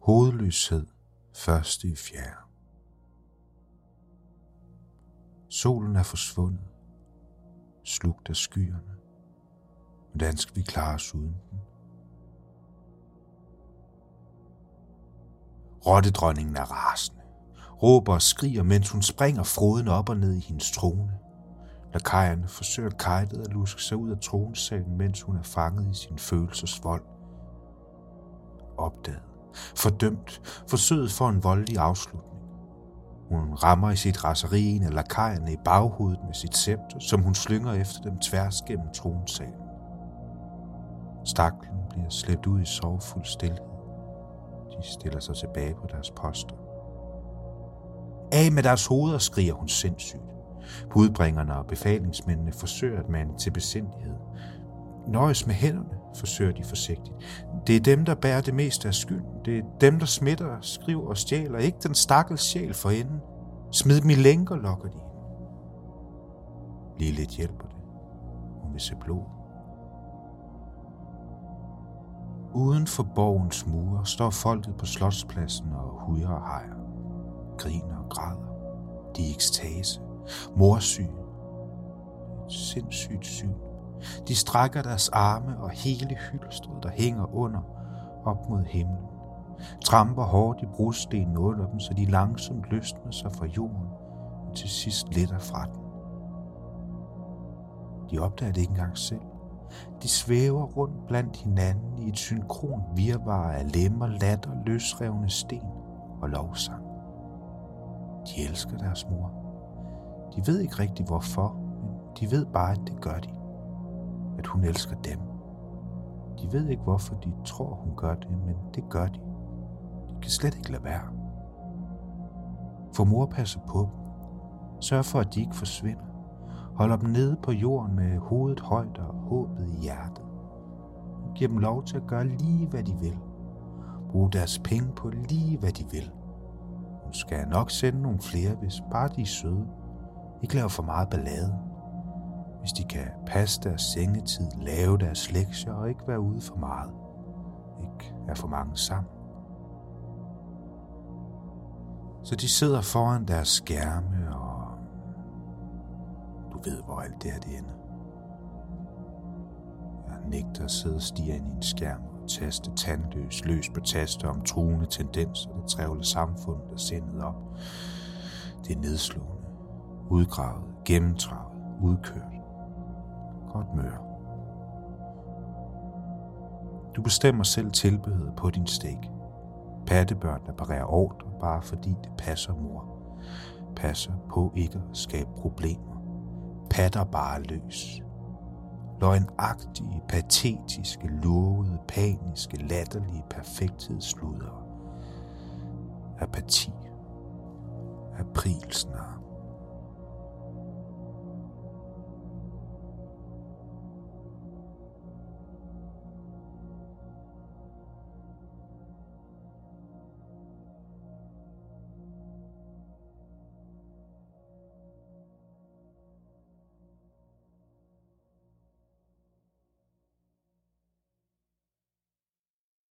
Hovedløshed første i fjerde. Solen er forsvundet, slugt af skyerne. Hvordan skal vi klare os uden den? Rottedronningen er rasende, råber og skriger, mens hun springer froden op og ned i hendes trone. Lakajerne forsøger kajtet at luske sig ud af tronsalen, mens hun er fanget i sin følelsesvold. Opdaget fordømt, forsøget for en voldelig afslutning. Hun rammer i sit raseri en af lakajerne i baghovedet med sit scepter, som hun slynger efter dem tværs gennem tronsalen. Staklen bliver slæbt ud i sorgfuld stillhed. De stiller sig tilbage på deres poster. Af med deres hoveder, skriger hun sindssygt. Budbringerne og befalingsmændene forsøger at mande til besindighed. Nøjes med hænderne, forsøger de forsigtigt. Det er dem, der bærer det meste af skylden. Det er dem, der smitter, skriver og stjæler. Ikke den stakkels sjæl for enden. Smid dem i lænker, lokker de Lige lidt hjælper det. Hun vil se blod. Uden for borgens mure står folket på slotspladsen og hujer og hejer. Griner og græder. De er ekstase. Morsyge. Et sindssygt syn. De strækker deres arme og hele hylstret, der hænger under, op mod himlen. Tramper hårdt i brudstenen under dem, så de langsomt løsner sig fra jorden og til sidst letter fra den. De opdager det ikke engang selv. De svæver rundt blandt hinanden i et synkron virvar af lemmer, latter, løsrevne sten og lovsang. De elsker deres mor. De ved ikke rigtig hvorfor, men de ved bare, at det gør de at hun elsker dem. De ved ikke, hvorfor de tror, hun gør det, men det gør de. De kan slet ikke lade være. For mor passer på dem. Sørg for, at de ikke forsvinder. Holder dem nede på jorden med hovedet højt og håbet i hjertet. Giv dem lov til at gøre lige, hvad de vil. Brug deres penge på lige, hvad de vil. Hun skal nok sende nogle flere, hvis bare de er søde. Ikke lave for meget ballade hvis de kan passe deres sengetid, lave deres lektier og ikke være ude for meget. Ikke er for mange sammen. Så de sidder foran deres skærme, og du ved, hvor alt det her det ender. Jeg nægter at sidde og stige ind i en skærm og taste tandløs løs på taster om truende tendenser, der trævler samfundet og sindet op. Det er nedslående, udgravet, gennemtravet, udkørt godt mør. Du bestemmer selv tilbehøret på din stik. Pattebørn, der parerer ordre, bare fordi det passer mor. Passer på ikke at skabe problemer. Patter bare løs. Løgnagtige, patetiske, lurvede, paniske, latterlige perfekthedssludere. Apati. Aprilsnar.